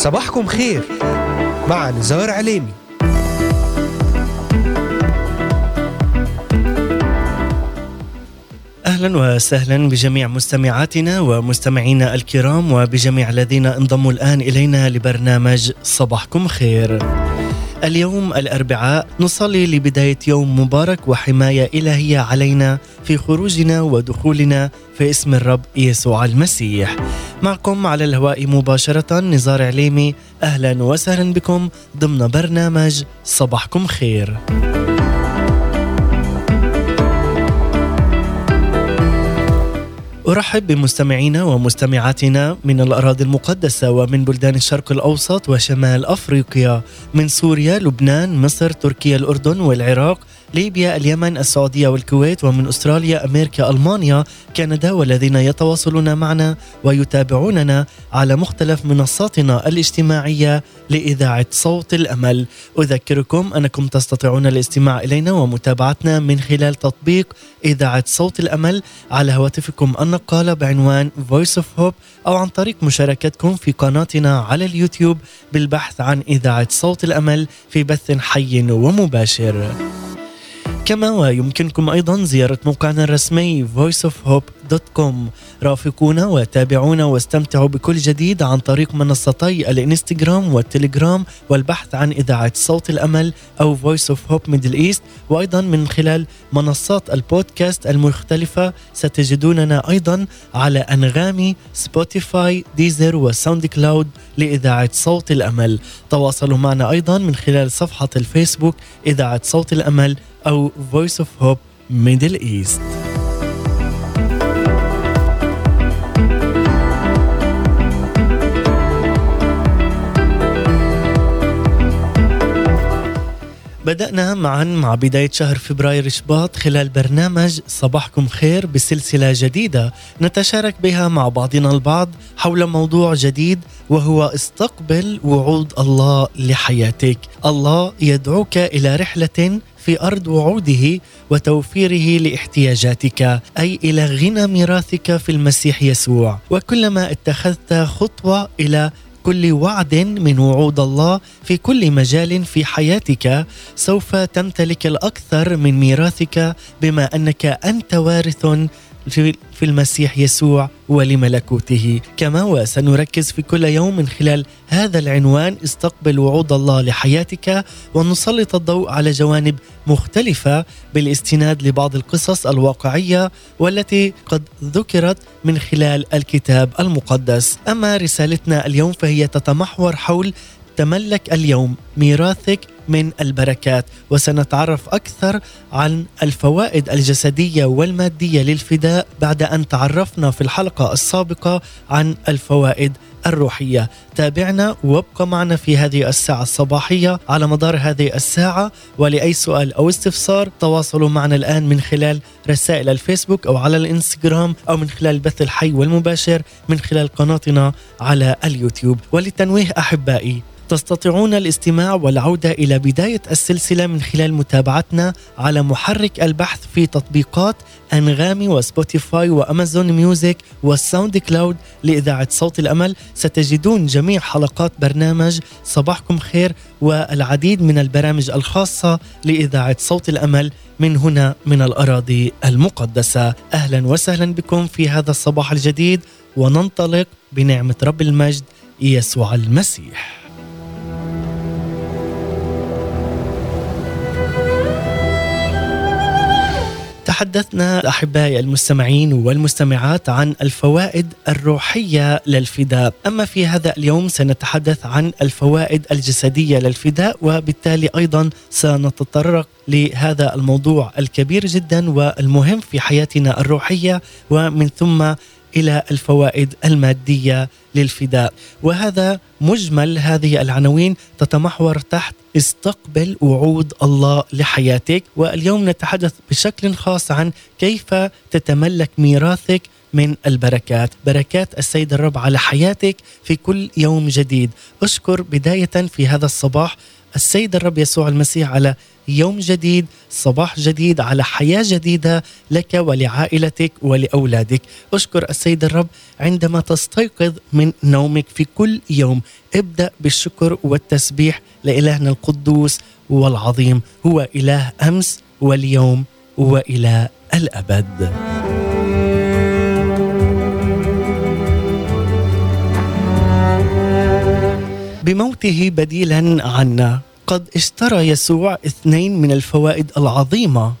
صباحكم خير مع نزار عليمي أهلا وسهلا بجميع مستمعاتنا ومستمعينا الكرام وبجميع الذين انضموا الآن إلينا لبرنامج صباحكم خير. اليوم الأربعاء نصلي لبداية يوم مبارك وحماية إلهية علينا في خروجنا ودخولنا في اسم الرب يسوع المسيح. معكم على الهواء مباشرة نزار عليمي أهلا وسهلا بكم ضمن برنامج صباحكم خير. أرحب بمستمعينا ومستمعاتنا من الأراضي المقدسة ومن بلدان الشرق الأوسط وشمال أفريقيا من سوريا، لبنان، مصر، تركيا، الأردن والعراق ليبيا اليمن السعودية والكويت ومن أستراليا أمريكا ألمانيا كندا والذين يتواصلون معنا ويتابعوننا على مختلف منصاتنا الاجتماعية لإذاعة صوت الأمل. أذكركم أنكم تستطيعون الاستماع إلينا ومتابعتنا من خلال تطبيق إذاعة صوت الأمل على هواتفكم النقالة بعنوان Voice of Hope أو عن طريق مشاركتكم في قناتنا على اليوتيوب بالبحث عن إذاعة صوت الأمل في بث حي ومباشر. كما ويمكنكم أيضا زيارة موقعنا الرسمي voiceofhope.com رافقونا وتابعونا واستمتعوا بكل جديد عن طريق منصتي الانستغرام والتليجرام والبحث عن إذاعة صوت الأمل أو Voice of Hope Middle East. وأيضا من خلال منصات البودكاست المختلفة ستجدوننا أيضا على أنغامي سبوتيفاي ديزر وساوند كلاود لإذاعة صوت الأمل. تواصلوا معنا أيضا من خلال صفحة الفيسبوك إذاعة صوت الأمل أو Voice of Hope Middle East. بدأنا معا مع بداية شهر فبراير شباط خلال برنامج صباحكم خير بسلسلة جديدة نتشارك بها مع بعضنا البعض حول موضوع جديد وهو استقبل وعود الله لحياتك. الله يدعوك إلى رحلة في أرض وعوده وتوفيره لاحتياجاتك أي إلى غنى ميراثك في المسيح يسوع. وكلما اتخذت خطوة إلى كل وعد من وعود الله في كل مجال في حياتك سوف تمتلك الأكثر من ميراثك بما أنك أنت وارث في المسيح يسوع ولملكوته. كما وسنركز في كل يوم من خلال هذا العنوان استقبل وعود الله لحياتك. ونسلط الضوء على جوانب مختلفة بالاستناد لبعض القصص الواقعية والتي قد ذكرت من خلال الكتاب المقدس. أما رسالتنا اليوم فهي تتمحور حول تملك اليوم ميراثك من البركات. وسنتعرف أكثر عن الفوائد الجسدية والمادية للفداء بعد أن تعرفنا في الحلقة السابقة عن الفوائد الروحية. تابعنا وابقى معنا في هذه الساعة الصباحية على مدار هذه الساعة. ولأي سؤال أو استفسار تواصلوا معنا الآن من خلال رسائل الفيسبوك أو على الإنستغرام أو من خلال البث الحي والمباشر من خلال قناتنا على اليوتيوب. وللتنويه أحبائي تستطيعون الاستماع والعودة إلى بداية السلسلة من خلال متابعتنا على محرك البحث في تطبيقات أنغامي وسبوتيفاي وأمازون ميوزك والساوند كلاود لإذاعة صوت الأمل. ستجدون جميع حلقات برنامج صباحكم خير والعديد من البرامج الخاصة لإذاعة صوت الأمل من هنا من الأراضي المقدسة. أهلا وسهلا بكم في هذا الصباح الجديد وننطلق بنعمة رب المجد يسوع المسيح. تحدثنا احبائي المستمعين والمستمعات عن الفوائد الروحية للفداء، أما في هذا اليوم سنتحدث عن الفوائد الجسدية للفداء وبالتالي أيضا سنتطرق لهذا الموضوع الكبير جدا والمهم في حياتنا الروحية. ومن ثم إلى الفوائد المادية للفداء. وهذا مجمل هذه العناوين تتمحور تحت استقبل وعود الله لحياتك. واليوم نتحدث بشكل خاص عن كيف تتملك ميراثك من البركات. بركات السيد الرب على حياتك في كل يوم جديد. أشكر بداية في هذا الصباح السيد الرب يسوع المسيح على يوم جديد صباح جديد على حياة جديدة لك ولعائلتك ولأولادك. أشكر السيد الرب عندما تستيقظ من نومك في كل يوم ابدأ بالشكر والتسبيح لإلهنا القدوس والعظيم هو إله أمس واليوم وإلى الأبد. بموته بديلا عنا قد اشترى يسوع اثنين من الفوائد العظيمة.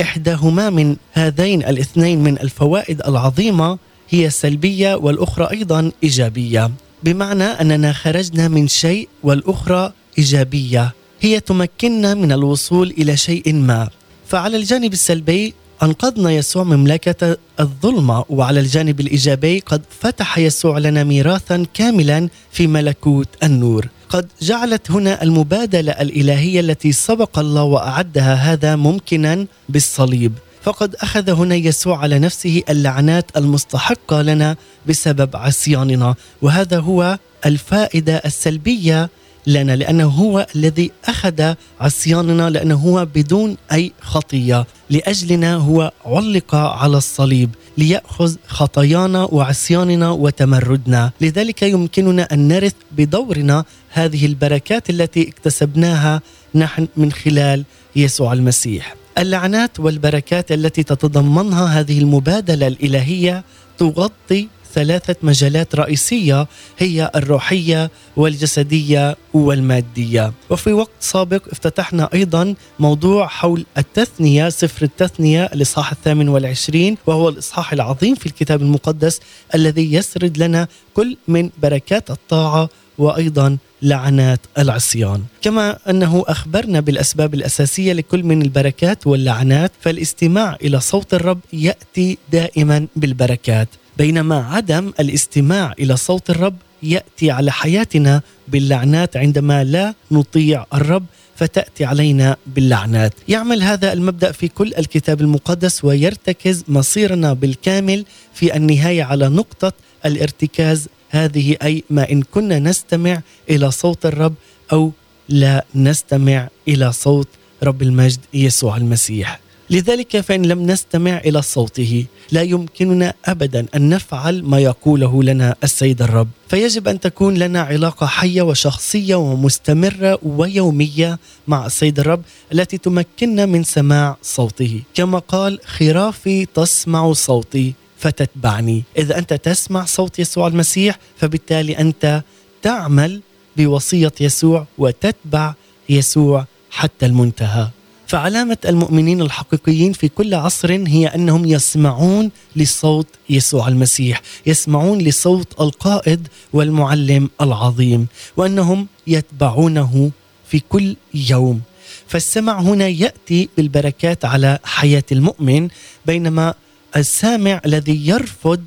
إحداهما من هذين الاثنين من الفوائد العظيمة هي سلبية والأخرى أيضا إيجابية. بمعنى أننا خرجنا من شيء والأخرى إيجابية. هي تمكننا من الوصول إلى شيء ما. فعلى الجانب السلبي أنقذنا يسوع مملكة الظلمة وعلى الجانب الإيجابي قد فتح يسوع لنا ميراثا كاملا في ملكوت النور. قد جعلت هنا المبادلة الإلهية التي سبق الله وأعدها هذا ممكنا بالصليب. فقد أخذ هنا يسوع على نفسه اللعنات المستحقة لنا بسبب عصياننا وهذا هو الفائدة السلبية لنا لأنه هو الذي أخذ عصياننا لأنه هو بدون أي خطية. لأجلنا هو علق على الصليب ليأخذ خطايانا وعصياننا وتمردنا. لذلك يمكننا أن نرث بدورنا هذه البركات التي اكتسبناها نحن من خلال يسوع المسيح. اللعنات والبركات التي تتضمنها هذه المبادلة الإلهية تغطي ثلاثة مجالات رئيسية هي الروحية والجسدية والمادية. وفي وقت سابق افتتحنا أيضا موضوع حول التثنية سفر التثنية الإصحاح الثامن والعشرين وهو الإصحاح العظيم في الكتاب المقدس الذي يسرد لنا كل من بركات الطاعة وأيضا لعنات العصيان. كما أنه أخبرنا بالأسباب الأساسية لكل من البركات واللعنات فالاستماع إلى صوت الرب يأتي دائما بالبركات. بينما عدم الاستماع إلى صوت الرب يأتي على حياتنا باللعنات عندما لا نطيع الرب فتأتي علينا باللعنات. يعمل هذا المبدأ في كل الكتاب المقدس ويرتكز مصيرنا بالكامل في النهاية على نقطة الارتكاز هذه أي ما إن كنا نستمع إلى صوت الرب أو لا نستمع إلى صوت رب المجد يسوع المسيح. لذلك فإن لم نستمع إلى صوته لا يمكننا ابدا أن نفعل ما يقوله لنا السيد الرب. فيجب أن تكون لنا علاقة حية وشخصية ومستمرة ويومية مع السيد الرب التي تمكننا من سماع صوته. كما قال خرافي تسمع صوتي فتتبعني. إذا أنت تسمع صوت يسوع المسيح فبالتالي أنت تعمل بوصية يسوع وتتبع يسوع حتى المنتهى. فعلامة المؤمنين الحقيقيين في كل عصر هي أنهم يسمعون لصوت يسوع المسيح يسمعون لصوت القائد والمعلم العظيم وأنهم يتبعونه في كل يوم. فالسمع هنا يأتي بالبركات على حياة المؤمن بينما السامع الذي يرفض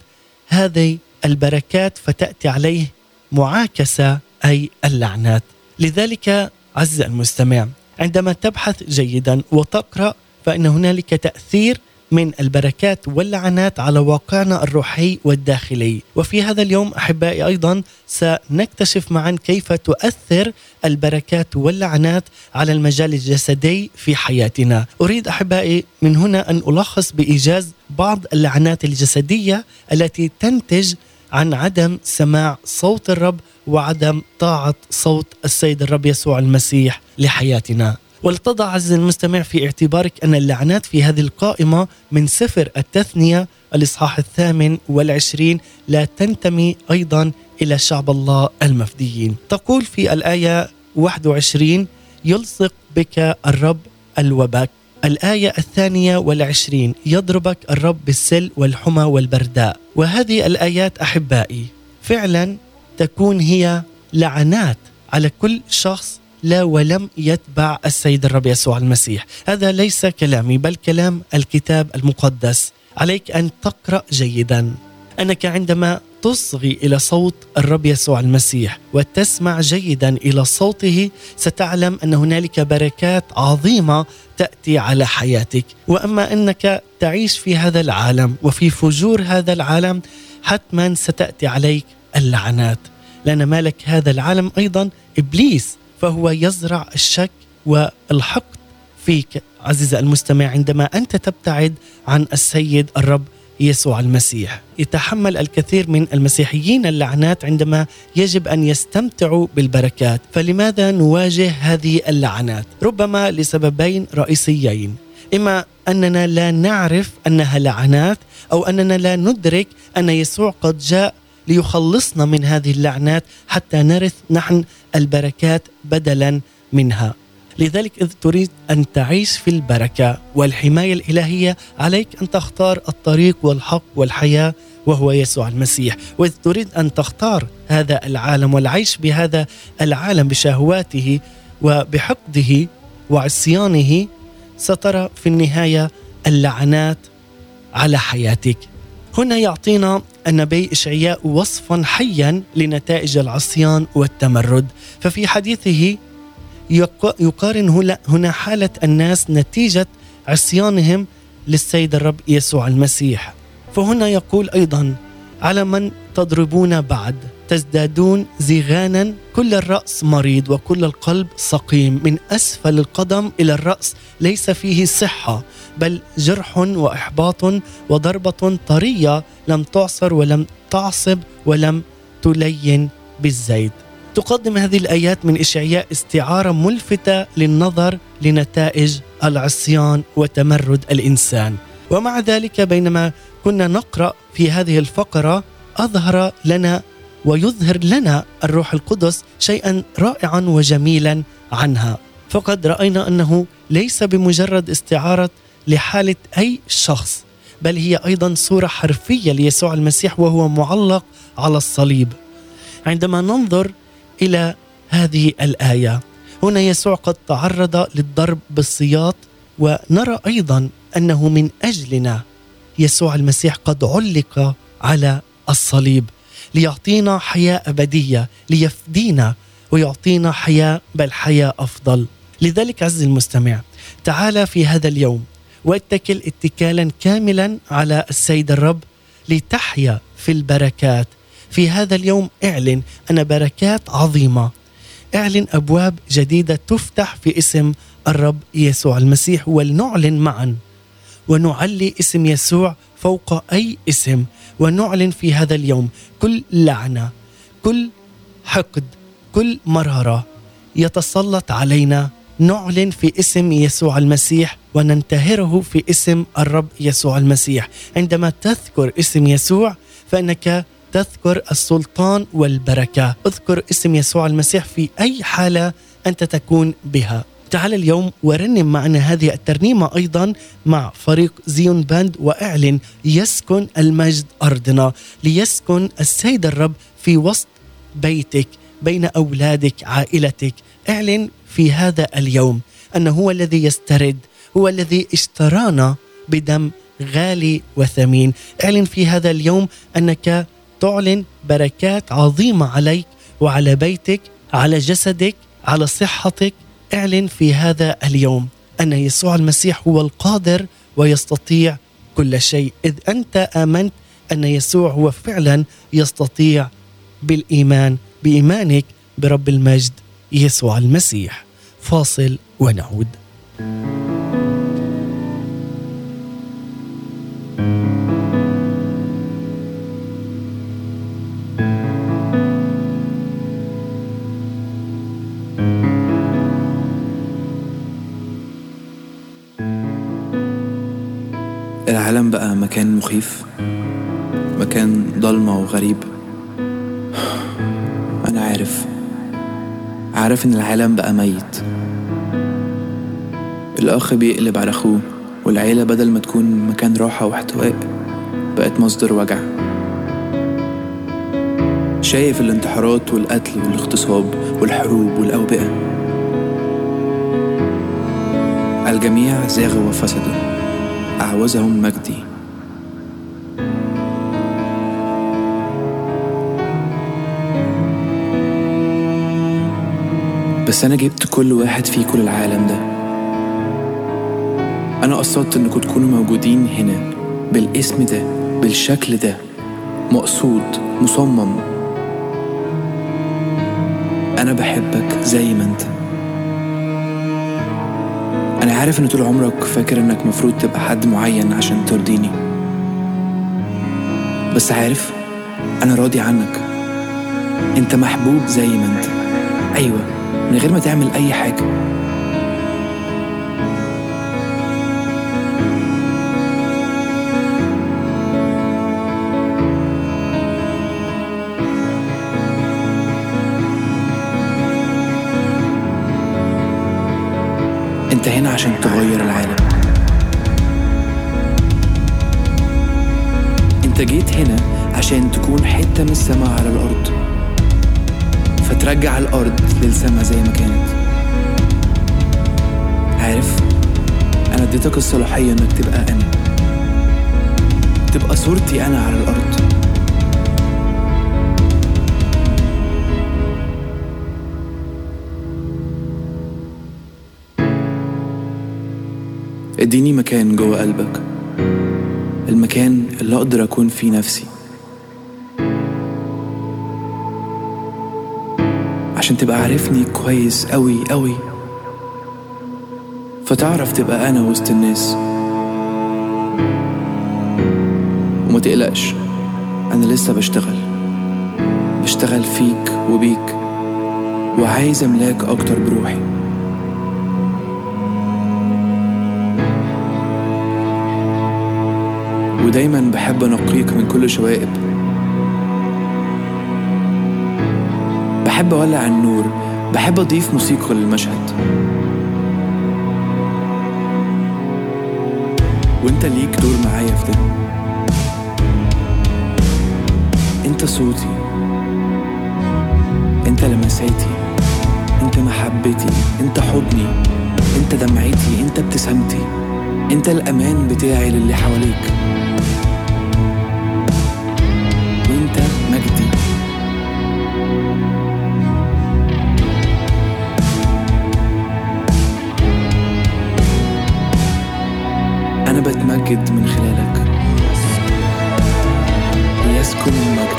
هذه البركات فتأتي عليه معاكسة أي اللعنات. لذلك عز المستمع عندما تبحث جيدا وتقرأ فإن هنالك تأثير من البركات واللعنات على واقعنا الروحي والداخلي. وفي هذا اليوم أحبائي أيضا سنكتشف معا كيف تؤثر البركات واللعنات على المجال الجسدي في حياتنا. أريد أحبائي من هنا أن ألخص بإيجاز بعض اللعنات الجسدية التي تنتج عن عدم سماع صوت الرب وعدم طاعة صوت السيد الرب يسوع المسيح لحياتنا. ولتضع عز المستمع في اعتبارك أن اللعنات في هذه القائمة من سفر التثنية الإصحاح الثامن والعشرين لا تنتمي أيضا إلى شعب الله المفديين. تقول في الآية 21 يلصق بك الرب الوبك الآية الثانية والعشرين يضربك الرب بالسل والحمى والبرداء وهذه الآيات أحبائي فعلا تكون هي لعنات على كل شخص لا ولم يتبع السيد الرب يسوع المسيح. هذا ليس كلامي بل كلام الكتاب المقدس. عليك أن تقرأ جيدا. أنك عندما تصغي إلى صوت الرب يسوع المسيح وتسمع جيدا إلى صوته ستعلم أن هنالك بركات عظيمة تأتي على حياتك. وأما أنك تعيش في هذا العالم وفي فجور هذا العالم حتما ستأتي عليك اللعنات. لأن مالك هذا العالم أيضا إبليس فهو يزرع الشك والحقد فيك عزيزي المستمع عندما أنت تبتعد عن السيد الرب يسوع المسيح. يتحمل الكثير من المسيحيين اللعنات عندما يجب أن يستمتعوا بالبركات. فلماذا نواجه هذه اللعنات؟ ربما لسببين رئيسيين. إما أننا لا نعرف أنها لعنات أو أننا لا ندرك أن يسوع قد جاء ليخلصنا من هذه اللعنات حتى نرث نحن البركات بدلا منها. لذلك إذ تريد أن تعيش في البركة والحماية الإلهية عليك أن تختار الطريق والحق والحياة وهو يسوع المسيح. وإذ تريد أن تختار هذا العالم والعيش بهذا العالم بشهواته وبحقده وعصيانه سترى في النهاية اللعنات على حياتك. هنا يعطينا النبي إشعياء وصفا حيا لنتائج العصيان والتمرد. ففي حديثه يقارن هنا حالة الناس نتيجة عصيانهم للسيد الرب يسوع المسيح. فهنا يقول أيضا على من تضربون بعد. تزدادون زغانا كل الرأس مريض وكل القلب سقيم. من أسفل القدم إلى الرأس ليس فيه صحة بل جرح وإحباط وضربة طرية لم تعصر ولم تعصب ولم تلين بالزيت. تقدم هذه الآيات من إشعياء استعارة ملفتة للنظر لنتائج العصيان وتمرد الإنسان. ومع ذلك بينما كنا نقرأ في هذه الفقرة أظهر لنا ويظهر لنا الروح القدس شيئا رائعا وجميلا عنها. فقد رأينا أنه ليس بمجرد استعارة لحالة أي شخص بل هي أيضا صورة حرفية ليسوع المسيح وهو معلق على الصليب. عندما ننظر إلى هذه الآية هنا يسوع قد تعرض للضرب بالسياط ونرى أيضا أنه من أجلنا يسوع المسيح قد علق على الصليب. ليعطينا حياة أبدية ليفدينا ويعطينا حياة بل حياة أفضل. لذلك عز المستمع تعال في هذا اليوم واتكل اتكالا كاملا على السيد الرب لتحيا في البركات. في هذا اليوم اعلن أن بركات عظيمة. اعلن أبواب جديدة تفتح في اسم الرب يسوع المسيح ولنعلن معا. ونعلي اسم يسوع فوق أي اسم ونعلن في هذا اليوم كل لعنة كل حقد كل مرارة يتسلط علينا. نعلن في اسم يسوع المسيح وننتهره في اسم الرب يسوع المسيح. عندما تذكر اسم يسوع فإنك تذكر السلطان والبركة. اذكر اسم يسوع المسيح في أي حالة أنت تكون بها. تعال اليوم ورنم معنا هذه الترنيمة أيضا مع فريق زيون باند وأعلن يسكن المجد أرضنا ليسكن السيد الرب في وسط بيتك بين أولادك عائلتك. إعلن في هذا اليوم أنه هو الذي يسترد هو الذي اشترانا بدم غالي وثمين. إعلن في هذا اليوم أنك تعلن بركات عظيمة عليك وعلى بيتك على جسدك على صحتك. إعلن في هذا اليوم أن يسوع المسيح هو القادر ويستطيع كل شيء إذ أنت آمنت أن يسوع هو فعلا يستطيع بالإيمان بإيمانك برب المجد يسوع المسيح. فاصل ونعود. thank you العالم بقى مكان مخيف مكان ضلمة وغريب. أنا عارف عارف إن العالم بقى ميت. الأخ بيقلب على أخوه والعيلة بدل ما تكون مكان راحة واحتواء بقت مصدر وجع. شايف الانتحارات والقتل والاغتصاب والحروب والأوبئة. الجميع زاغوا وفسدوا أعوزهم مجدي. بس أنا جبت كل واحد فيكم للعالم ده. أنا قصدت إنكم تكونوا موجودين هنا بالاسم ده بالشكل ده. مقصود مصمم. أنا بحبك زي ما أنت. عارف إن طول عمرك فاكر إنك مفروض تبقى حد معين عشان ترضيني. بس عارف أنا راضي عنك. أنت محبوب زي ما أنت. أيوة من غير ما تعمل أي حاجة. انت هنا عشان تغير العالم. انت جيت هنا عشان تكون حتة من السماء على الأرض. فترجع الأرض للسماء زي ما كانت. عارف؟ أنا اديتك الصلاحية إنك تبقى أنا. تبقى صورتي أنا على الأرض. اديني مكان جوه قلبك. المكان اللي أقدر أكون فيه نفسي. عشان تبقى عارفني كويس قوي قوي فتعرف تبقى أنا وسط الناس. وما تقلقش أنا لسه بشتغل. بشتغل فيك وبيك. وعايز أملاك أكتر بروحي. ودايما بحب أنقيك من كل شوائب. بحب أولع النور بحب أضيف موسيقى للمشهد. وإنت ليك دور معايا في ده. إنت صوتي. إنت لمساتي. إنت محبتي. إنت حضني إنت دمعتي. إنت ابتسامتي إنت الأمان بتاعي للي حواليك. أنا بتمجد من خلالك. ليسكن المجد.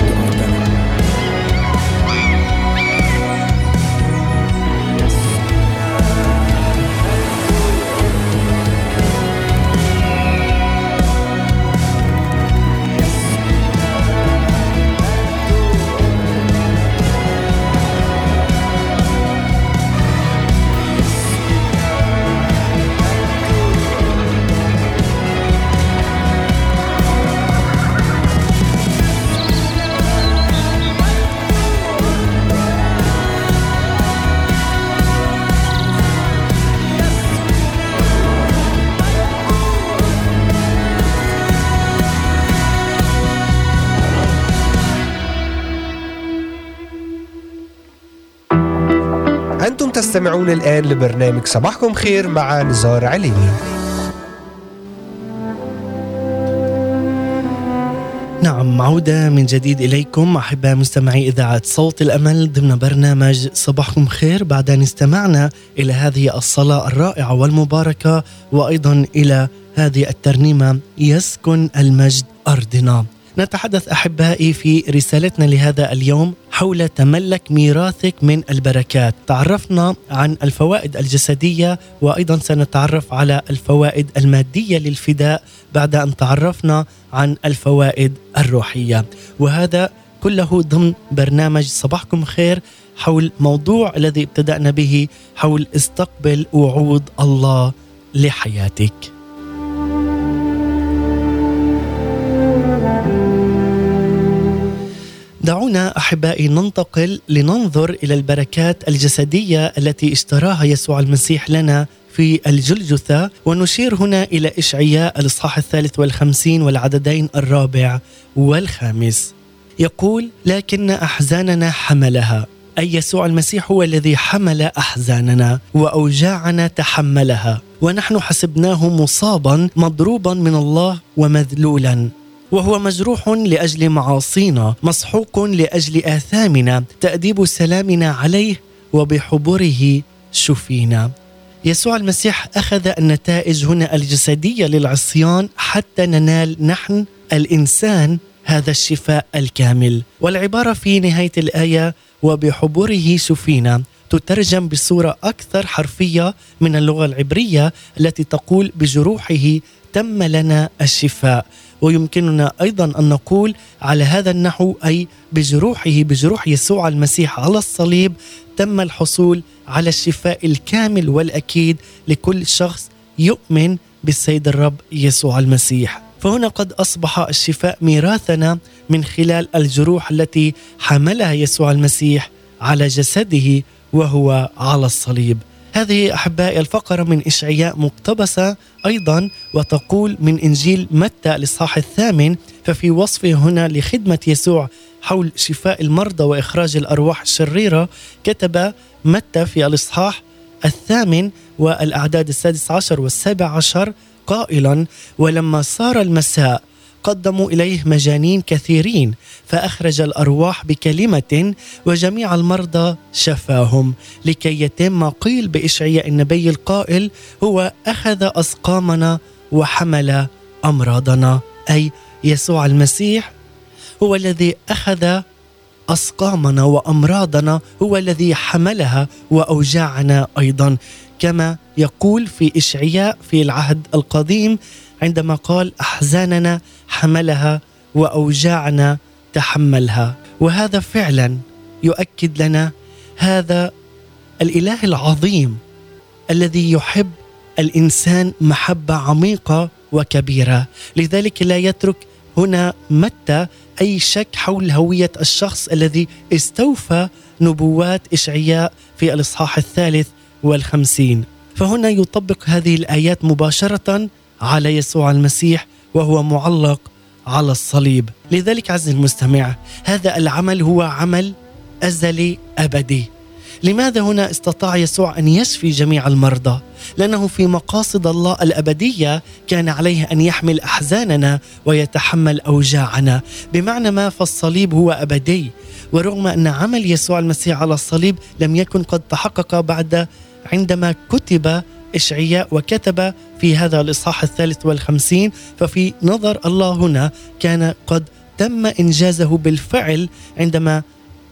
تستمعون الآن لبرنامج صباحكم خير مع نزار عليني نعم عودة من جديد إليكم أحباء مستمعي إذاعة صوت الأمل ضمن برنامج صباحكم خير. بعد أن استمعنا إلى هذه الصلاة الرائعة والمباركة وأيضا إلى هذه الترنيمة يسكن المجد أرضنا نتحدث أحبائي في رسالتنا لهذا اليوم حول تملك ميراثك من البركات. تعرفنا عن الفوائد الجسدية وأيضا سنتعرف على الفوائد المادية للفداء بعد أن تعرفنا عن الفوائد الروحية. وهذا كله ضمن برنامج صباحكم خير حول موضوع الذي ابتدأنا به حول استقبل وعود الله لحياتك. دعونا أحبائي ننتقل لننظر إلى البركات الجسدية التي اشتراها يسوع المسيح لنا في الجلجثة ونشير هنا إلى إشعياء الإصحاح الثالث والخمسين والعددين الرابع والخامس. يقول لكن أحزاننا حملها أي يسوع المسيح هو الذي حمل أحزاننا وأوجاعنا تحملها ونحن حسبناه مصابا مضروبا من الله ومذلولا. وهو مجروح لأجل معاصينا مسحوق لأجل آثامنا تأديب سلامنا عليه وبحبره شفينا. يسوع المسيح أخذ النتائج هنا الجسدية للعصيان حتى ننال نحن الإنسان هذا الشفاء الكامل. والعبارة في نهاية الآية وبحبره شفينا. تترجم بصورة أكثر حرفية من اللغة العبرية التي تقول بجروحه تم لنا الشفاء. ويمكننا أيضا أن نقول على هذا النحو أي بجروحه بجروح يسوع المسيح على الصليب تم الحصول على الشفاء الكامل والأكيد لكل شخص يؤمن بالسيد الرب يسوع المسيح. فهنا قد أصبح الشفاء ميراثنا من خلال الجروح التي حملها يسوع المسيح على جسده وهو على الصليب. هذه أحبائي الفقرة من إشعياء مقتبسة أيضا وتقول من إنجيل متى الاصحاح الثامن ففي وصفه هنا لخدمة يسوع حول شفاء المرضى وإخراج الأرواح الشريرة كتب متى في الإصحاح الثامن والأعداد السادس عشر والسابع عشر قائلا ولما صار المساء قدموا إليه مجانين كثيرين فأخرج الأرواح بكلمة وجميع المرضى شفاهم لكي يتم ما قيل بإشعياء النبي القائل هو أخذ أسقامنا وحمل أمراضنا أي يسوع المسيح هو الذي أخذ أسقامنا وأمراضنا هو الذي حملها واوجاعنا أيضا. كما يقول في إشعياء في العهد القديم عندما قال أحزاننا حملها واوجاعنا تحملها. وهذا فعلا يؤكد لنا هذا الإله العظيم الذي يحب الإنسان محبة عميقة وكبيرة. لذلك لا يترك هنا متى أي شك حول هوية الشخص الذي استوفى نبوات إشعياء في الإصحاح الثالث والخمسين. فهنا يطبق هذه الآيات مباشرة على يسوع المسيح وهو معلق على الصليب. لذلك عز المستمع هذا العمل هو عمل ازلي أبدي. لماذا هنا استطاع يسوع أن يشفي جميع المرضى؟ لأنه في مقاصد الله الأبدية كان عليه أن يحمل أحزاننا ويتحمل أوجاعنا. بمعنى ما فالصليب هو أبدي. ورغم أن عمل يسوع المسيح على الصليب لم يكن قد تحقق بعد عندما كتب إشعياء وكتب في هذا الإصحاح الثالث والخمسين ففي نظر الله هنا كان قد تم إنجازه بالفعل عندما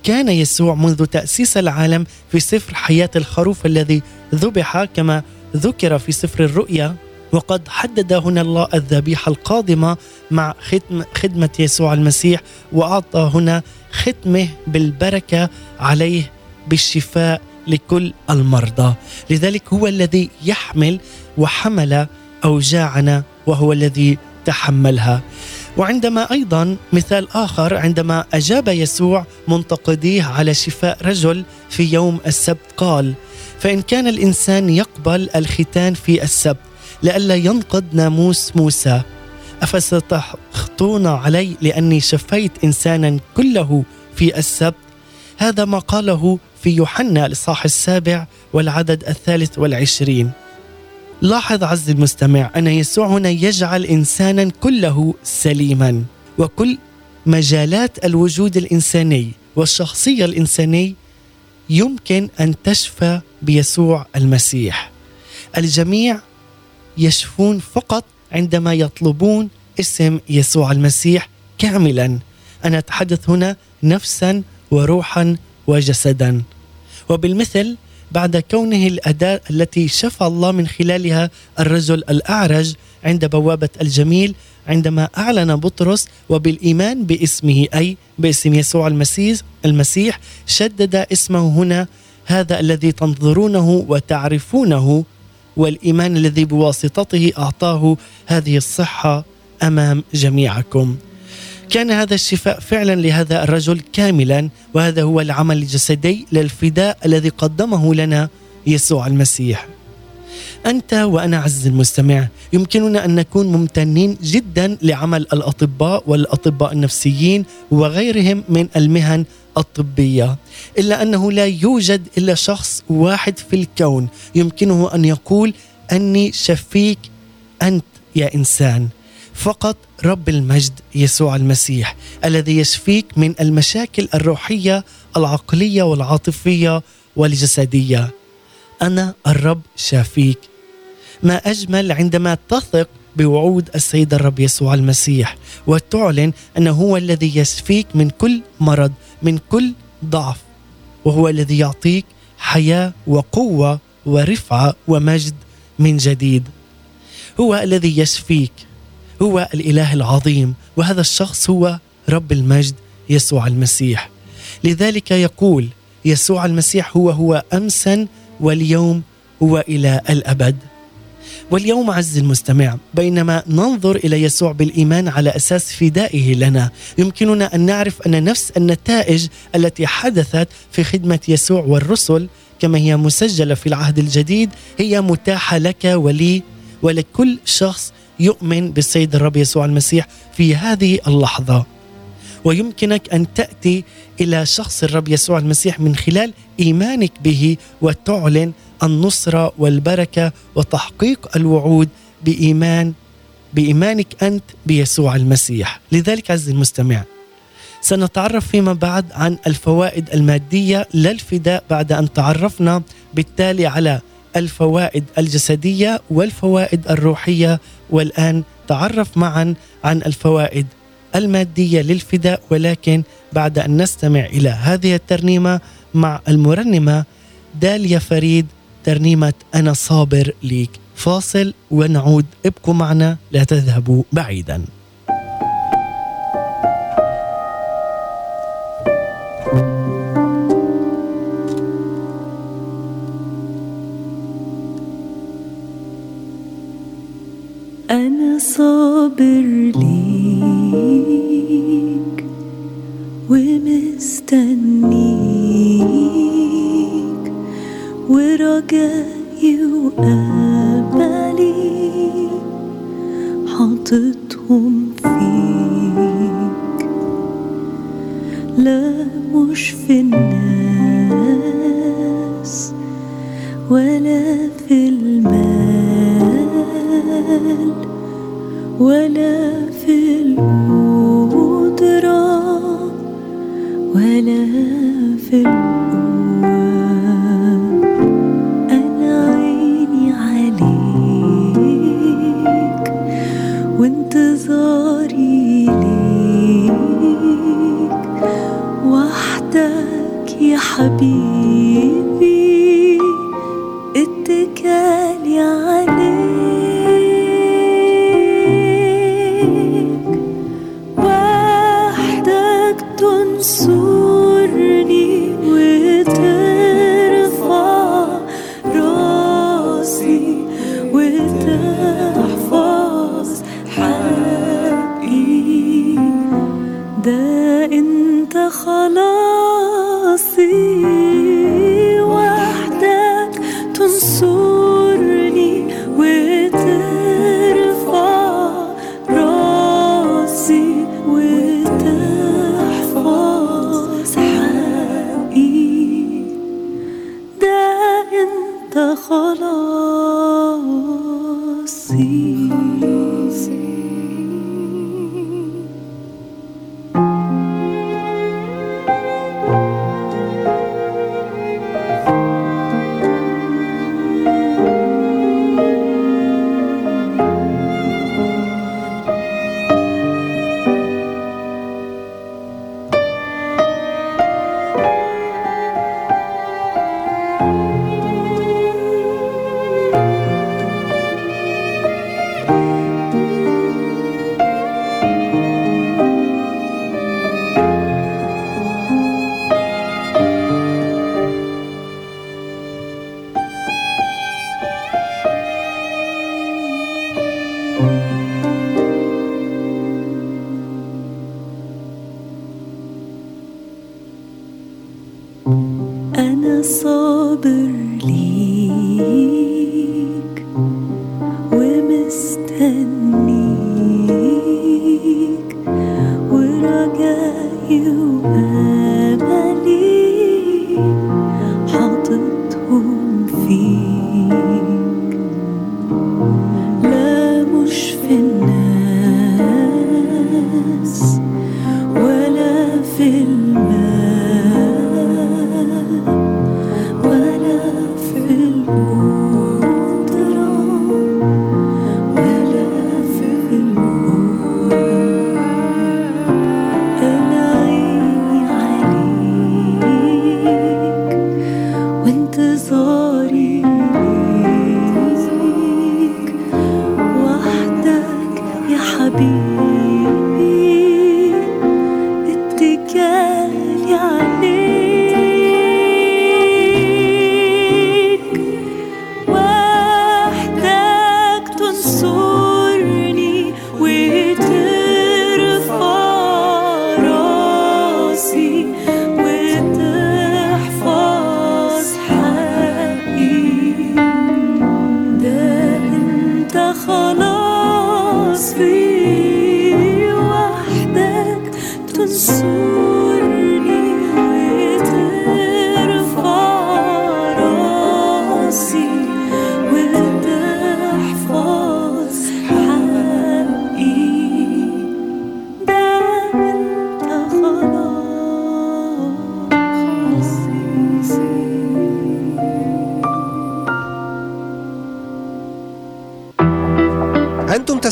كان يسوع منذ تأسيس العالم في سفر حياة الخروف الذي ذبح كما ذكر في سفر الرؤيا وقد حدد هنا الله الذبيحة القادمة مع ختم خدمة يسوع المسيح وأعطى هنا ختمه بالبركة عليه بالشفاء لكل المرضى. لذلك هو الذي يحمل وحمل أوجاعنا وهو الذي تحملها. وعندما أيضا مثال آخر عندما أجاب يسوع منتقديه على شفاء رجل في يوم السبت قال فإن كان الإنسان يقبل الختان في السبت لئلا ينقض ناموس موسى. أفستخطون علي لأني شفيت انسانا كله في السبت؟ هذا ما قاله في يوحنا الإصحاح السابع والعدد الثالث والعشرين. لاحظ عز المستمع أن يسوع هنا يجعل إنسانا كله سليما وكل مجالات الوجود الإنساني والشخصية الإنساني يمكن أن تشفى بيسوع المسيح. الجميع يشفون فقط عندما يطلبون اسم يسوع المسيح كاملا. أنا أتحدث هنا نفسا وروحا وجسدا. وبالمثل بعد كونه الأداة التي شفى الله من خلالها الرجل الأعرج عند بوابة الجميل عندما أعلن بطرس وبالإيمان باسمه أي باسم يسوع المسيح المسيح شدد اسمه هنا هذا الذي تنظرونه وتعرفونه والإيمان الذي بواسطته أعطاه هذه الصحة أمام جميعكم. كان هذا الشفاء فعلا لهذا الرجل كاملا وهذا هو العمل الجسدي للفداء الذي قدمه لنا يسوع المسيح. أنت وأنا عز المستمع يمكننا أن نكون ممتنين جدا لعمل الأطباء والأطباء النفسيين وغيرهم من المهن الطبية. إلا أنه لا يوجد إلا شخص واحد في الكون يمكنه أن يقول أني شفيك أنت يا إنسان. فقط رب المجد يسوع المسيح الذي يشفيك من المشاكل الروحية العقلية والعاطفية والجسدية. أنا الرب شافيك. ما أجمل عندما تثق بوعود السيد الرب يسوع المسيح وتعلن أنه هو الذي يشفيك من كل مرض من كل ضعف وهو الذي يعطيك حياة وقوة ورفعة ومجد من جديد. هو الذي يشفيك. هو الإله العظيم وهذا الشخص هو رب المجد يسوع المسيح. لذلك يقول يسوع المسيح هو هو امسا واليوم هو إلى الأبد. واليوم عز المستمع بينما ننظر إلى يسوع بالإيمان على أساس فدائه لنا يمكننا أن نعرف أن نفس النتائج التي حدثت في خدمة يسوع والرسل كما هي مسجلة في العهد الجديد هي متاحة لك ولي ولكل شخص يؤمن بالسيد الرب يسوع المسيح في هذه اللحظة. ويمكنك أن تأتي إلى شخص الرب يسوع المسيح من خلال إيمانك به وتعلن النصره والبركة وتحقيق الوعود بإيمان بإيمانك أنت بيسوع المسيح. لذلك عز المستمع سنتعرف فيما بعد عن الفوائد المادية للفداء بعد أن تعرفنا بالتالي على الفوائد الجسدية والفوائد الروحية والآن تعرف معا عن الفوائد المادية للفداء ولكن بعد أن نستمع إلى هذه الترنيمة مع المرنمة داليا فريد ترنيمة أنا صابر ليك. فاصل ونعود ابقوا معنا لا تذهبوا بعيدا. صابر ليك ومستنيك ورجائي وأملي حاططهم فيك لا مش في الناس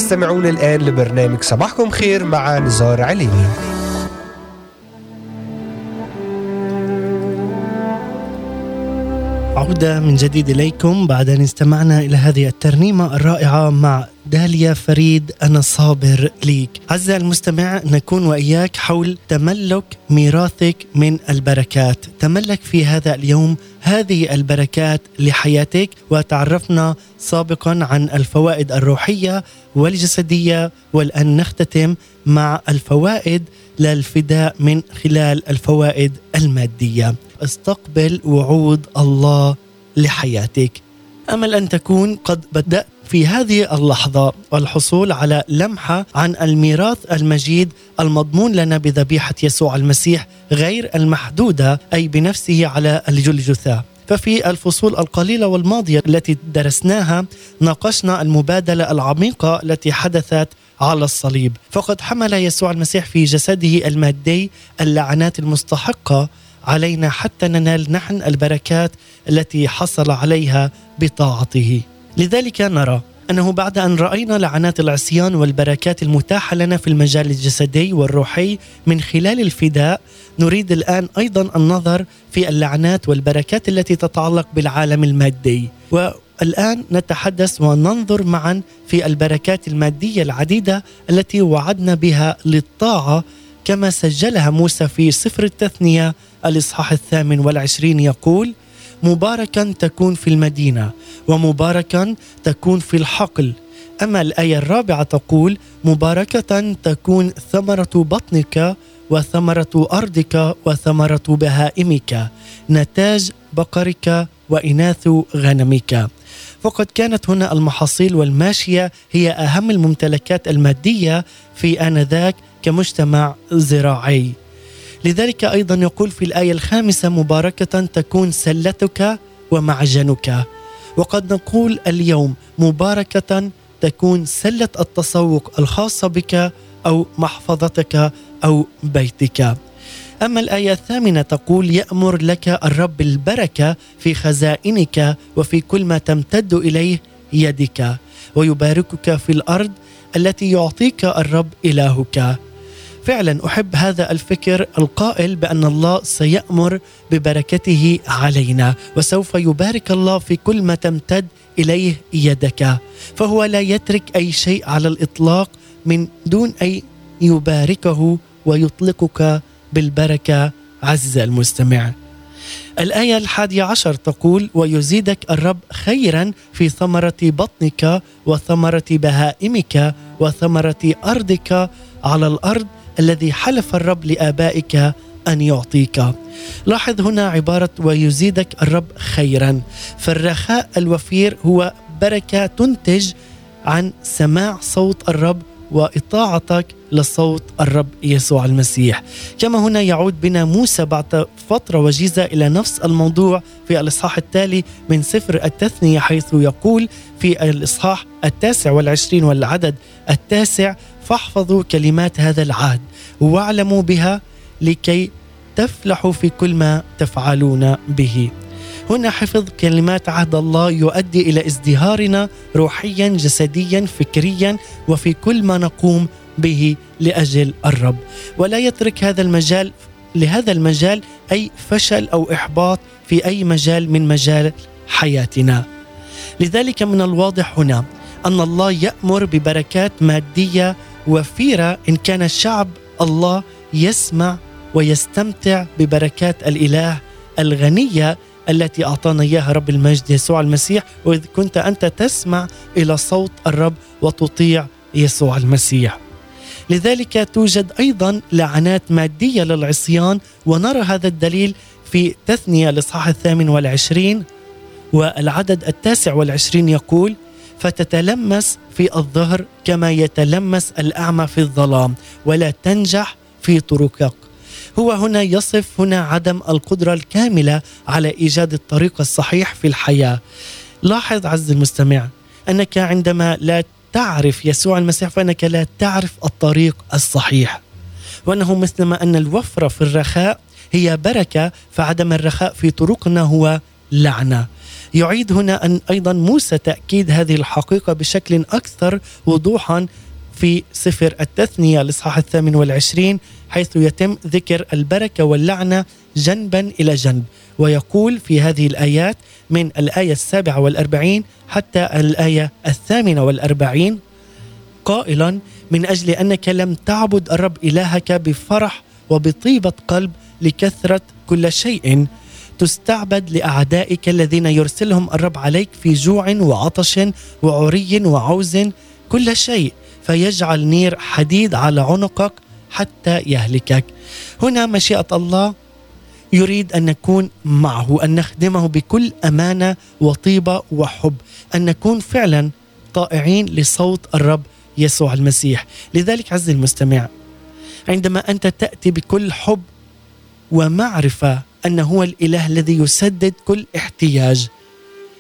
تستمعون الآن لبرنامج صباحكم خير مع نزار عليني عودة من جديد إليكم بعد أن استمعنا إلى هذه الترنيمة الرائعة مع داليا فريد أنا صابر ليك. عزة المستمع نكون وإياك حول تملك ميراثك من البركات. تملك في هذا اليوم هذه البركات لحياتك وتعرفنا سابقا عن الفوائد الروحية والجسدية والآن نختتم مع الفوائد للفداء من خلال الفوائد المادية. استقبل وعود الله لحياتك. امل ان تكون قد بدأت في هذه اللحظة الحصول على لمحة عن الميراث المجيد المضمون لنا بذبيحة يسوع المسيح غير المحدودة أي بنفسه على الجلجثة. ففي الفصول القليلة والماضية التي درسناها ناقشنا المبادلة العميقة التي حدثت على الصليب. فقد حمل يسوع المسيح في جسده المادي اللعنات المستحقة علينا حتى ننال نحن البركات التي حصل عليها بطاعته. لذلك نرى أنه بعد أن رأينا لعنات العصيان والبركات المتاحة لنا في المجال الجسدي والروحي من خلال الفداء نريد الآن أيضا النظر في اللعنات والبركات التي تتعلق بالعالم المادي. والآن نتحدث وننظر معا في البركات المادية العديدة التي وعدنا بها للطاعة كما سجلها موسى في سفر التثنية الإصحاح الثامن والعشرين يقول مباركا تكون في المدينة ومباركا تكون في الحقل. أما الآية الرابعة تقول مباركة تكون ثمرة بطنك وثمرة أرضك وثمرة بهائمك. نتاج بقرك وإناث غنمك. فقد كانت هنا المحاصيل والماشية هي أهم الممتلكات المادية في آنذاك كمجتمع زراعي. لذلك أيضا يقول في الآية الخامسة مباركة تكون سلتك ومعجنك. وقد نقول اليوم مباركة تكون سلة التسوق الخاصة بك أو محفظتك أو بيتك. أما الآية الثامنة تقول يأمر لك الرب البركة في خزائنك وفي كل ما تمتد إليه يدك ويباركك في الأرض التي يعطيك الرب إلهك. فعلا أحب هذا الفكر القائل بأن الله سيأمر ببركته علينا وسوف يبارك الله في كل ما تمتد إليه يدك. فهو لا يترك أي شيء على الإطلاق من دون أن يباركه ويطلقك بالبركة. عز المستمع الآية الحادية عشر تقول ويزيدك الرب خيرا في ثمرة بطنك وثمرة بهائمك وثمرة أرضك على الأرض الذي حلف الرب لآبائك أن يعطيك. لاحظ هنا عبارة ويزيدك الرب خيرا. فالرخاء الوفير هو بركة تنتج عن سماع صوت الرب وإطاعتك لصوت الرب يسوع المسيح. كما هنا يعود بنا موسى بعد فترة وجيزة إلى نفس الموضوع في الإصحاح التالي من سفر التثنية حيث يقول في الإصحاح التاسع والعشرين والعدد التاسع فاحفظوا كلمات هذا العهد واعلموا بها لكي تفلحوا في كل ما تفعلون به. هنا حفظ كلمات عهد الله يؤدي إلى ازدهارنا روحيا جسديا فكريا وفي كل ما نقوم به لأجل الرب. ولا يترك هذا المجال لهذا المجال أي فشل أو إحباط في أي مجال من مجال حياتنا. لذلك من الواضح هنا أن الله يأمر ببركات مادية وفيرة إن كان شعب الله يسمع ويستمتع ببركات الإله الغنية التي أعطانا إياها رب المجد يسوع المسيح وإذ كنت أنت تسمع إلى صوت الرب وتطيع يسوع المسيح. لذلك توجد أيضا لعنات مادية للعصيان ونرى هذا الدليل في تثنية الإصحاح الثامن والعشرين والعدد التاسع والعشرين يقول فتتلمس في الظهر كما يتلمس الأعمى في الظلام ولا تنجح في طرقك. هو هنا يصف هنا عدم القدرة الكاملة على إيجاد الطريق الصحيح في الحياة. لاحظ عز المستمع أنك عندما لا تعرف يسوع المسيح فإنك لا تعرف الطريق الصحيح. وأنه مثلما أن الوفرة في الرخاء هي بركة فعدم الرخاء في طرقنا هو لعنة. يعيد هنا أن أيضا موسى تأكيد هذه الحقيقة بشكل أكثر وضوحا في سفر التثنية الإصحاح الثامن والعشرين حيث يتم ذكر البركة واللعنة جنبا إلى جنب. ويقول في هذه الآيات من الآية السابعة والأربعين حتى الآية الثامنة والأربعين قائلا من أجل أنك لم تعبد الرب إلهك بفرح وبطيبة قلب لكثرة كل شيء. تستعبد لأعدائك الذين يرسلهم الرب عليك في جوع وعطش وعري وعوز كل شيء فيجعل نير حديد على عنقك حتى يهلكك. هنا مشيئة الله يريد أن نكون معه أن نخدمه بكل أمانة وطيبة وحب أن نكون فعلا طائعين لصوت الرب يسوع المسيح لذلك عز المستمع عندما أنت تأتي بكل حب ومعرفة أنه هو الإله الذي يسدد كل احتياج.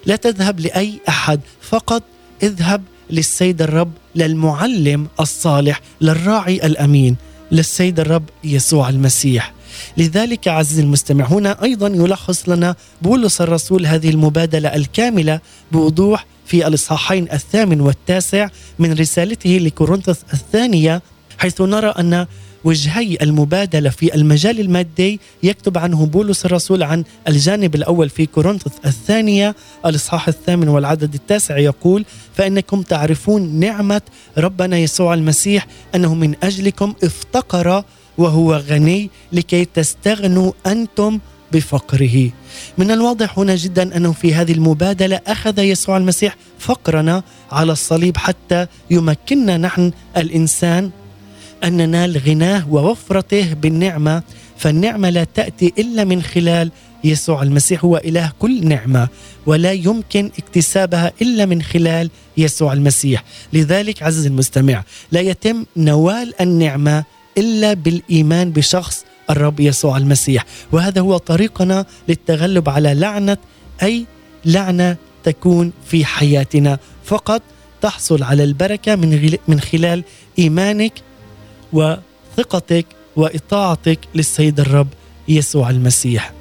لا تذهب لأي أحد فقط اذهب للسيد الرب للمعلم الصالح للراعي الأمين للسيد الرب يسوع المسيح. لذلك عزيزي المستمع هنا أيضا يلخص لنا بولس الرسول هذه المبادلة الكاملة بوضوح في الإصحاحين الثامن والتاسع من رسالته لكورنثوس الثانية حيث نرى أن وجهي المبادلة في المجال المادي يكتب عنه بولس الرسول عن الجانب الأول في كورنثوس الثانية الإصحاح الثامن والعدد التاسع يقول فإنكم تعرفون نعمة ربنا يسوع المسيح أنه من أجلكم افتقر وهو غني لكي تستغنوا أنتم بفقره. من الواضح هنا جدا أنه في هذه المبادلة أخذ يسوع المسيح فقرنا على الصليب حتى يمكننا نحن الإنسان أن ننال غناه ووفرته بالنعمة فالنعمة لا تأتي إلا من خلال يسوع المسيح هو إله كل نعمة ولا يمكن اكتسابها إلا من خلال يسوع المسيح. لذلك عزيزي المستمع لا يتم نوال النعمة إلا بالإيمان بشخص الرب يسوع المسيح. وهذا هو طريقنا للتغلب على لعنة أي لعنة تكون في حياتنا. فقط تحصل على البركة من من خلال إيمانك وثقتك وإطاعتك للسيد الرب يسوع المسيح.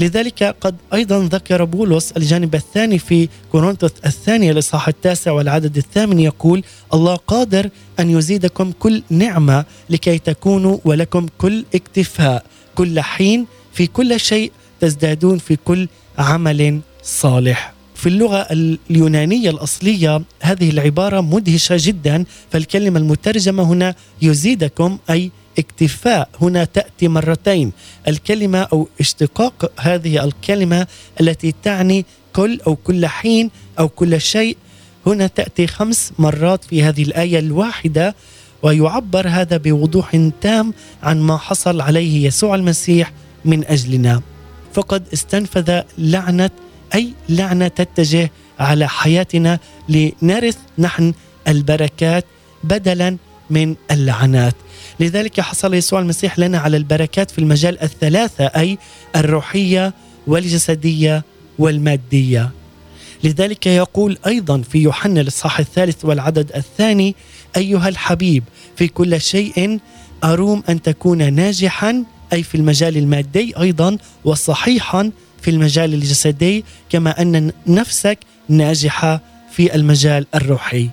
لذلك قد أيضا ذكر بولس الجانب الثاني في كورنثوس الثانية الإصحاح التاسع والعدد الثامن يقول: الله قادر أن يزيدكم كل نعمة لكي تكونوا ولكم كل اكتفاء كل حين في كل شيء تزدادون في كل عمل صالح. في اللغة اليونانية الأصلية هذه العبارة مدهشة جدا فالكلمة المترجمة هنا يزيدكم أي اكتفاء هنا تأتي مرتين. الكلمة أو اشتقاق هذه الكلمة التي تعني كل أو كل حين أو كل شيء. هنا تأتي خمس مرات في هذه الآية الواحدة ويعبر هذا بوضوح تام عن ما حصل عليه يسوع المسيح من أجلنا. فقد استنفذ لعنة أي لعنة تتجه على حياتنا لنرث نحن البركات بدلا من اللعنات. لذلك حصل يسوع المسيح لنا على البركات في المجال الثلاثة أي الروحية والجسدية والمادية. لذلك يقول أيضا في يوحنا الإصحاح الثالث والعدد الثاني أيها الحبيب في كل شيء أروم أن تكون ناجحا أي في المجال المادي أيضا وصحيحا في المجال الجسدي كما أن نفسك ناجحة في المجال الروحي.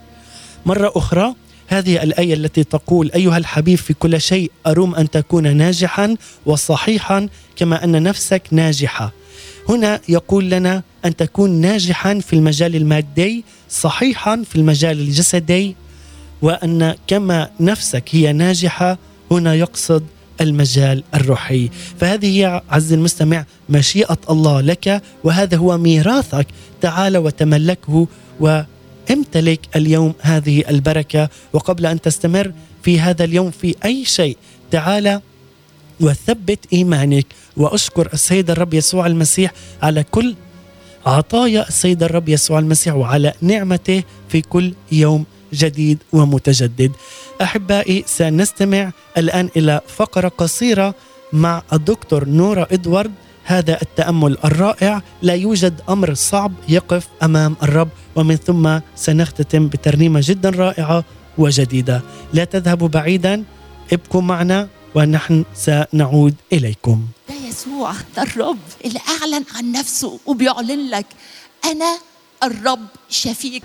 مرة أخرى هذه الآية التي تقول أيها الحبيب في كل شيء أروم أن تكون ناجحا وصحيحا كما أن نفسك ناجحة. هنا يقول لنا أن تكون ناجحا في المجال المادي صحيحا في المجال الجسدي وأن كما نفسك هي ناجحة هنا يقصد المجال الروحي. فهذه هي عز المستمع مشيئة الله لك وهذا هو ميراثك. تعال وتملكه وامتلك اليوم هذه البركة. وقبل أن تستمر في هذا اليوم في أي شيء تعال وثبت إيمانك. وأشكر السيد الرب يسوع المسيح على كل عطايا السيد الرب يسوع المسيح وعلى نعمته في كل يوم جديد ومتجدد. أحبائي سنستمع الآن إلى فقرة قصيرة مع الدكتور نورا إدوارد. هذا التأمل الرائع. لا يوجد أمر صعب يقف أمام الرب ومن ثم سنختتم بترنيمة جدا رائعة وجديدة. لا تذهبوا بعيدا ابقوا معنا ونحن سنعود إليكم. ده يسوع ده الرب اللي اعلن عن نفسه وبيعلن لك أنا الرب شفيك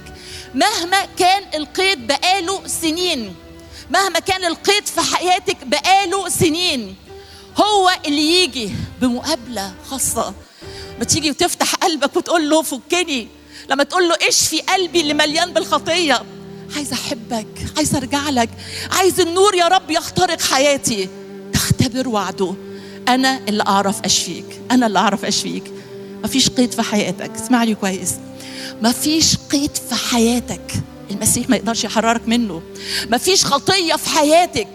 مهما كان القيد بقاله سنين مهما كان القيد في حياتك بقاله سنين هو اللي يجي بمقابلة خاصة. ما تيجي وتفتح قلبك وتقول له فكني. لما تقول له اشفي قلبي اللي مليان بالخطية. عايز أحبك عايز أرجع لك. عايز النور يا رب يخترق حياتي. تختبر وعده. أنا اللي أعرف أشفيك. أنا اللي أعرف أشفيك. مفيش قيد في حياتك. اسمعني كويس. مفيش قيد في حياتك. المسيح ما يقدرش يحررك منه. مفيش خطية في حياتك.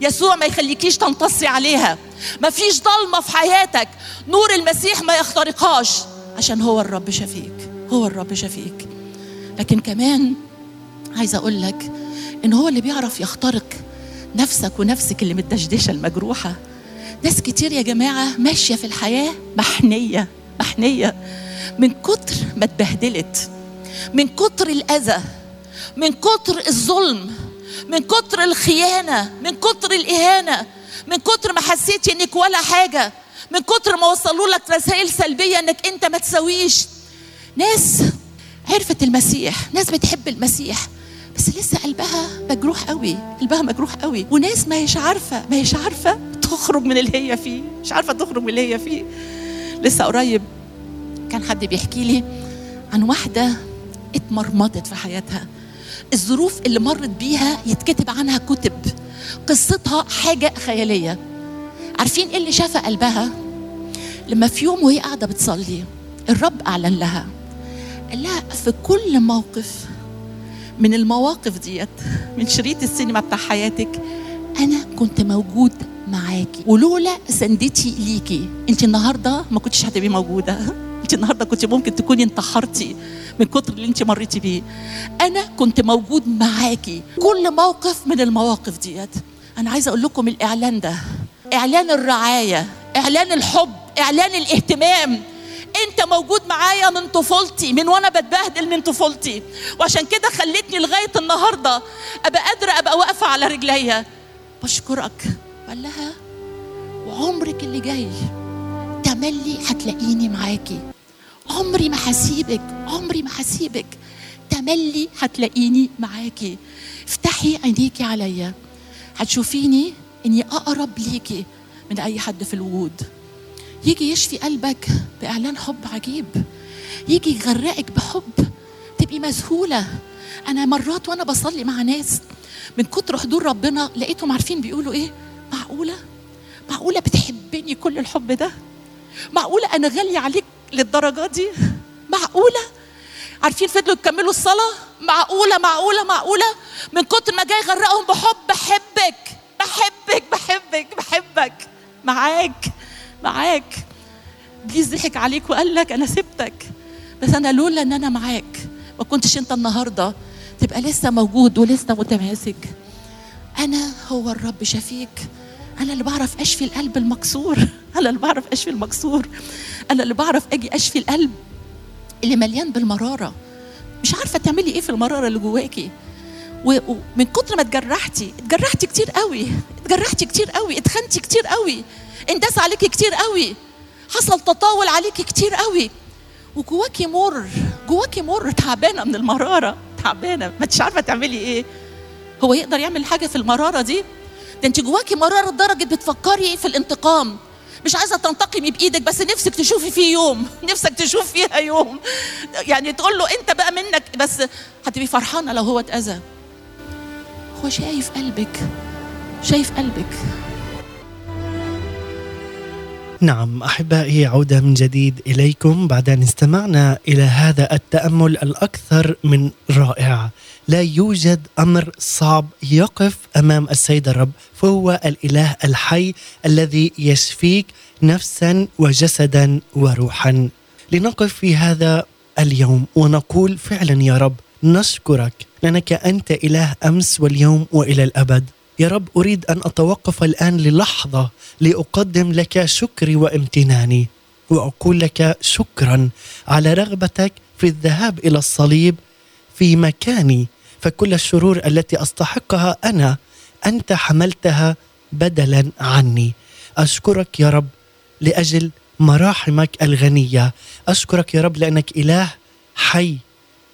يسوع ما يخليكيش تنتصري عليها. مفيش ضلمه في حياتك. نور المسيح ما يخترقهاش. عشان هو الرب شفيك هو الرب شفيك لكن كمان عايزه أقول لك إن هو اللي بيعرف يخترق نفسك ونفسك اللي متدشدشة المجروحة. ناس كتير يا جماعة ماشية في الحياة محنية. محنية. من كتر ما اتبهدلت من كتر الأذى من كتر الظلم من كتر الخيانة من كتر الإهانة من كتر ما حسيتي إنك ولا حاجة من كتر ما وصلوا لك رسائل سلبية إنك أنت ما تسويش ناس عرفت المسيح ناس بتحب المسيح بس لسه قلبها مجروح قوي قلبها مجروح قوي. وناس ما هيش عارفة ما هيش عارفة تخرج من اللي هي فيه مش عارفة تخرج من اللي هي فيه. لسه قريب كان حد بيحكي لي عن واحدة اتمرمطت في حياتها. الظروف اللي مرت بيها يتكتب عنها كتب. قصتها حاجة خيالية. عارفين إيه اللي شاف قلبها؟ لما في يوم وهي قاعدة بتصلي الرب أعلن لها. قال لها في كل موقف من المواقف ديت من شريط السينما بتاع حياتك أنا كنت موجود معاكي. ولولا سندتي ليكي انت النهارده ما كنتش هتبقي موجودة. انت النهارده كنت ممكن تكوني انتحرتي من كتر اللي انت مريتي بيه. أنا كنت موجود معاكي. كل موقف من المواقف ديت. أنا عايزة أقول لكم الإعلان ده. إعلان الرعاية. إعلان الحب. إعلان الاهتمام. أنت موجود معايا من طفولتي. من وأنا بتبهدل من طفولتي. وعشان كده خلتني لغاية النهارده أبقى قادرة أبقى واقفة على رجليا. بشكرك. قال لها وعمرك اللي جاي تملي هتلاقيني معاكي. عمري ما هسيبك عمري ما هسيبك. تملي هتلاقيني معاكي. افتحي عينيكي عليا. هتشوفيني إني أقرب ليكي من أي حد في الوجود. يجي يشفي قلبك بإعلان حب عجيب. يجي يغرقك بحب. تبقي مذهولة. أنا مرات وأنا بصلي مع ناس من كتر حضور ربنا لقيتهم عارفين بيقولوا إيه؟ معقولة؟ معقولة بتحبني كل الحب ده؟ معقولة أنا غالية عليك للدرجة دي؟ معقولة؟ عارفين فضلوا يكملوا الصلاة؟ معقولة معقولة معقولة؟ من كتر ما جاي يغرقهم بحب بحبك بحبك بحبك بحبك. معاك معاك. ابليس ضحك عليك وقال لك أنا سبتك. بس أنا لولا إن أنا معاك ما كنتش أنت النهارده. تبقى لسه موجود ولسه متماسك. أنا هو الرب شفيك. أنا اللي بعرف أشفي القلب المكسور. أنا اللي بعرف أشفي المكسور. أنا اللي بعرف أجي أشفي القلب اللي مليان بالمرارة. مش عارفة تعملي إيه في المرارة اللي جواكي. ومن كتر ما اتجرحتي اتجرحتي كتير قوي. اتجرحتي كتير قوي اتخنتي كتير قوي. انداس عليكي كتير قوي. حصل تطاول عليكي كتير قوي. وجواكي مر جواكي مر تعبانة من المرارة تعبانة. ما عارفة تعملي إيه. هو يقدر يعمل حاجة في المرارة دي؟ ده انت جواكي مرارة لدرجة بتفكري في الانتقام. مش عايزة تنتقمي بإيدك بس نفسك تشوفي فيه يوم. نفسك تشوف فيها يوم. يعني تقول له انت بقى منك بس هتبقي فرحانة لو هو اتأذى. هو شايف قلبك. شايف قلبك. نعم أحبائي عودة من جديد إليكم. بعد ان استمعنا إلى هذا التأمل الأكثر من رائع. لا يوجد أمر صعب يقف أمام السيد الرب فهو الإله الحي الذي يشفيك نفسا وجسدا وروحا. لنقف في هذا اليوم ونقول فعلا يا رب نشكرك لأنك أنت إله أمس واليوم وإلى الأبد. يا رب أريد أن أتوقف الآن للحظة لأقدم لك شكري وامتناني وأقول لك شكرا على رغبتك في الذهاب إلى الصليب في مكاني فكل الشرور التي أستحقها أنا أنت حملتها بدلا عني. أشكرك يا رب لأجل مراحمك الغنية. أشكرك يا رب لأنك إله حي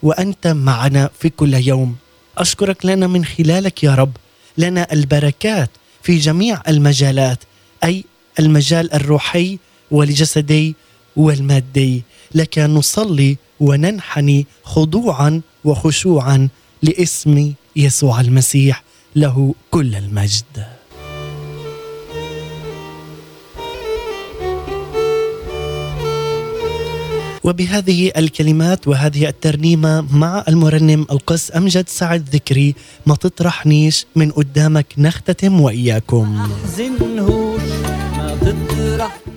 وأنت معنا في كل يوم. أشكرك لأن من خلالك يا رب لنا البركات في جميع المجالات أي المجال الروحي والجسدي والمادي. لك نصلي وننحني خضوعا وخشوعا لاسم يسوع المسيح له كل المجد. وبهذه الكلمات وهذه الترنيمة مع المرنم القس أمجد سعد ذكري ما تطرحنيش من قدامك نختتم وإياكم.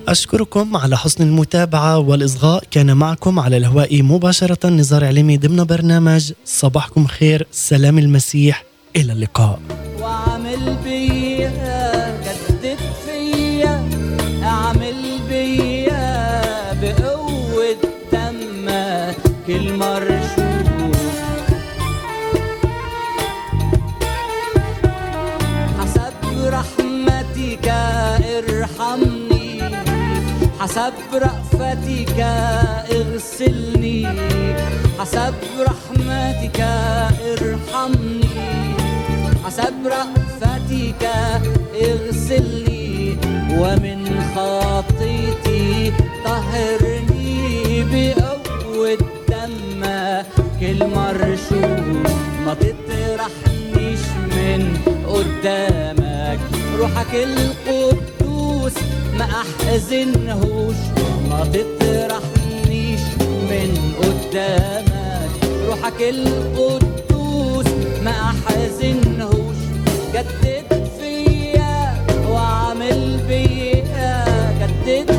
أشكركم على حسن المتابعة والإصغاء. كان معكم على الهواء مباشرة نزار علمي ضمن برنامج صباحكم خير سلام المسيح. إلى اللقاء. حسب رأفتك اغسلني حسب رحمتك ارحمني حسب رأفتك اغسلني ومن خطيتي طهرني بقوة دمك المرشوق ما تطرحنيش من قدامك روحك القدوس ما أحزنهوش ما تطرحنيش من قدامك. روحك القدوس ما أحزنهوش. جدد فيا وعامل بيا جدد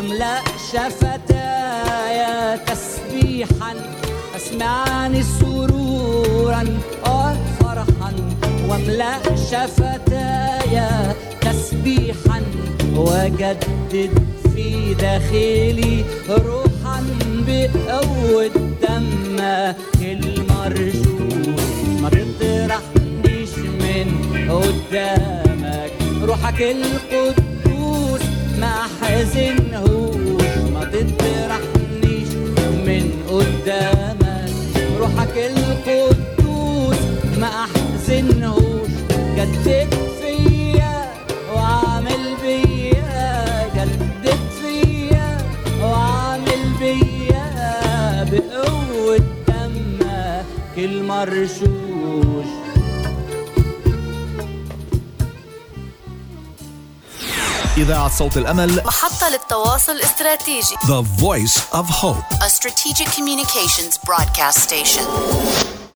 واملأ شفتاي تسبيحا؟ أسمعني سرورا وفرحا واملأ شفتاي تسبيحا؟ وجدد في داخلي روحا بقوة دمك المرشوش ما تطرحنيش من قدامك. روحك القدوس ما احزنهوش ما تطرحنيش من قدامك. روحك القدوس ما أحزنهوش جدد فيا وعامل بيا جدد فيا وعامل بيا بقوة دمك. المرشوش إذاعة صوت الأمل محطة للتواصل الاستراتيجي The Voice of Hope A strategic communications broadcast station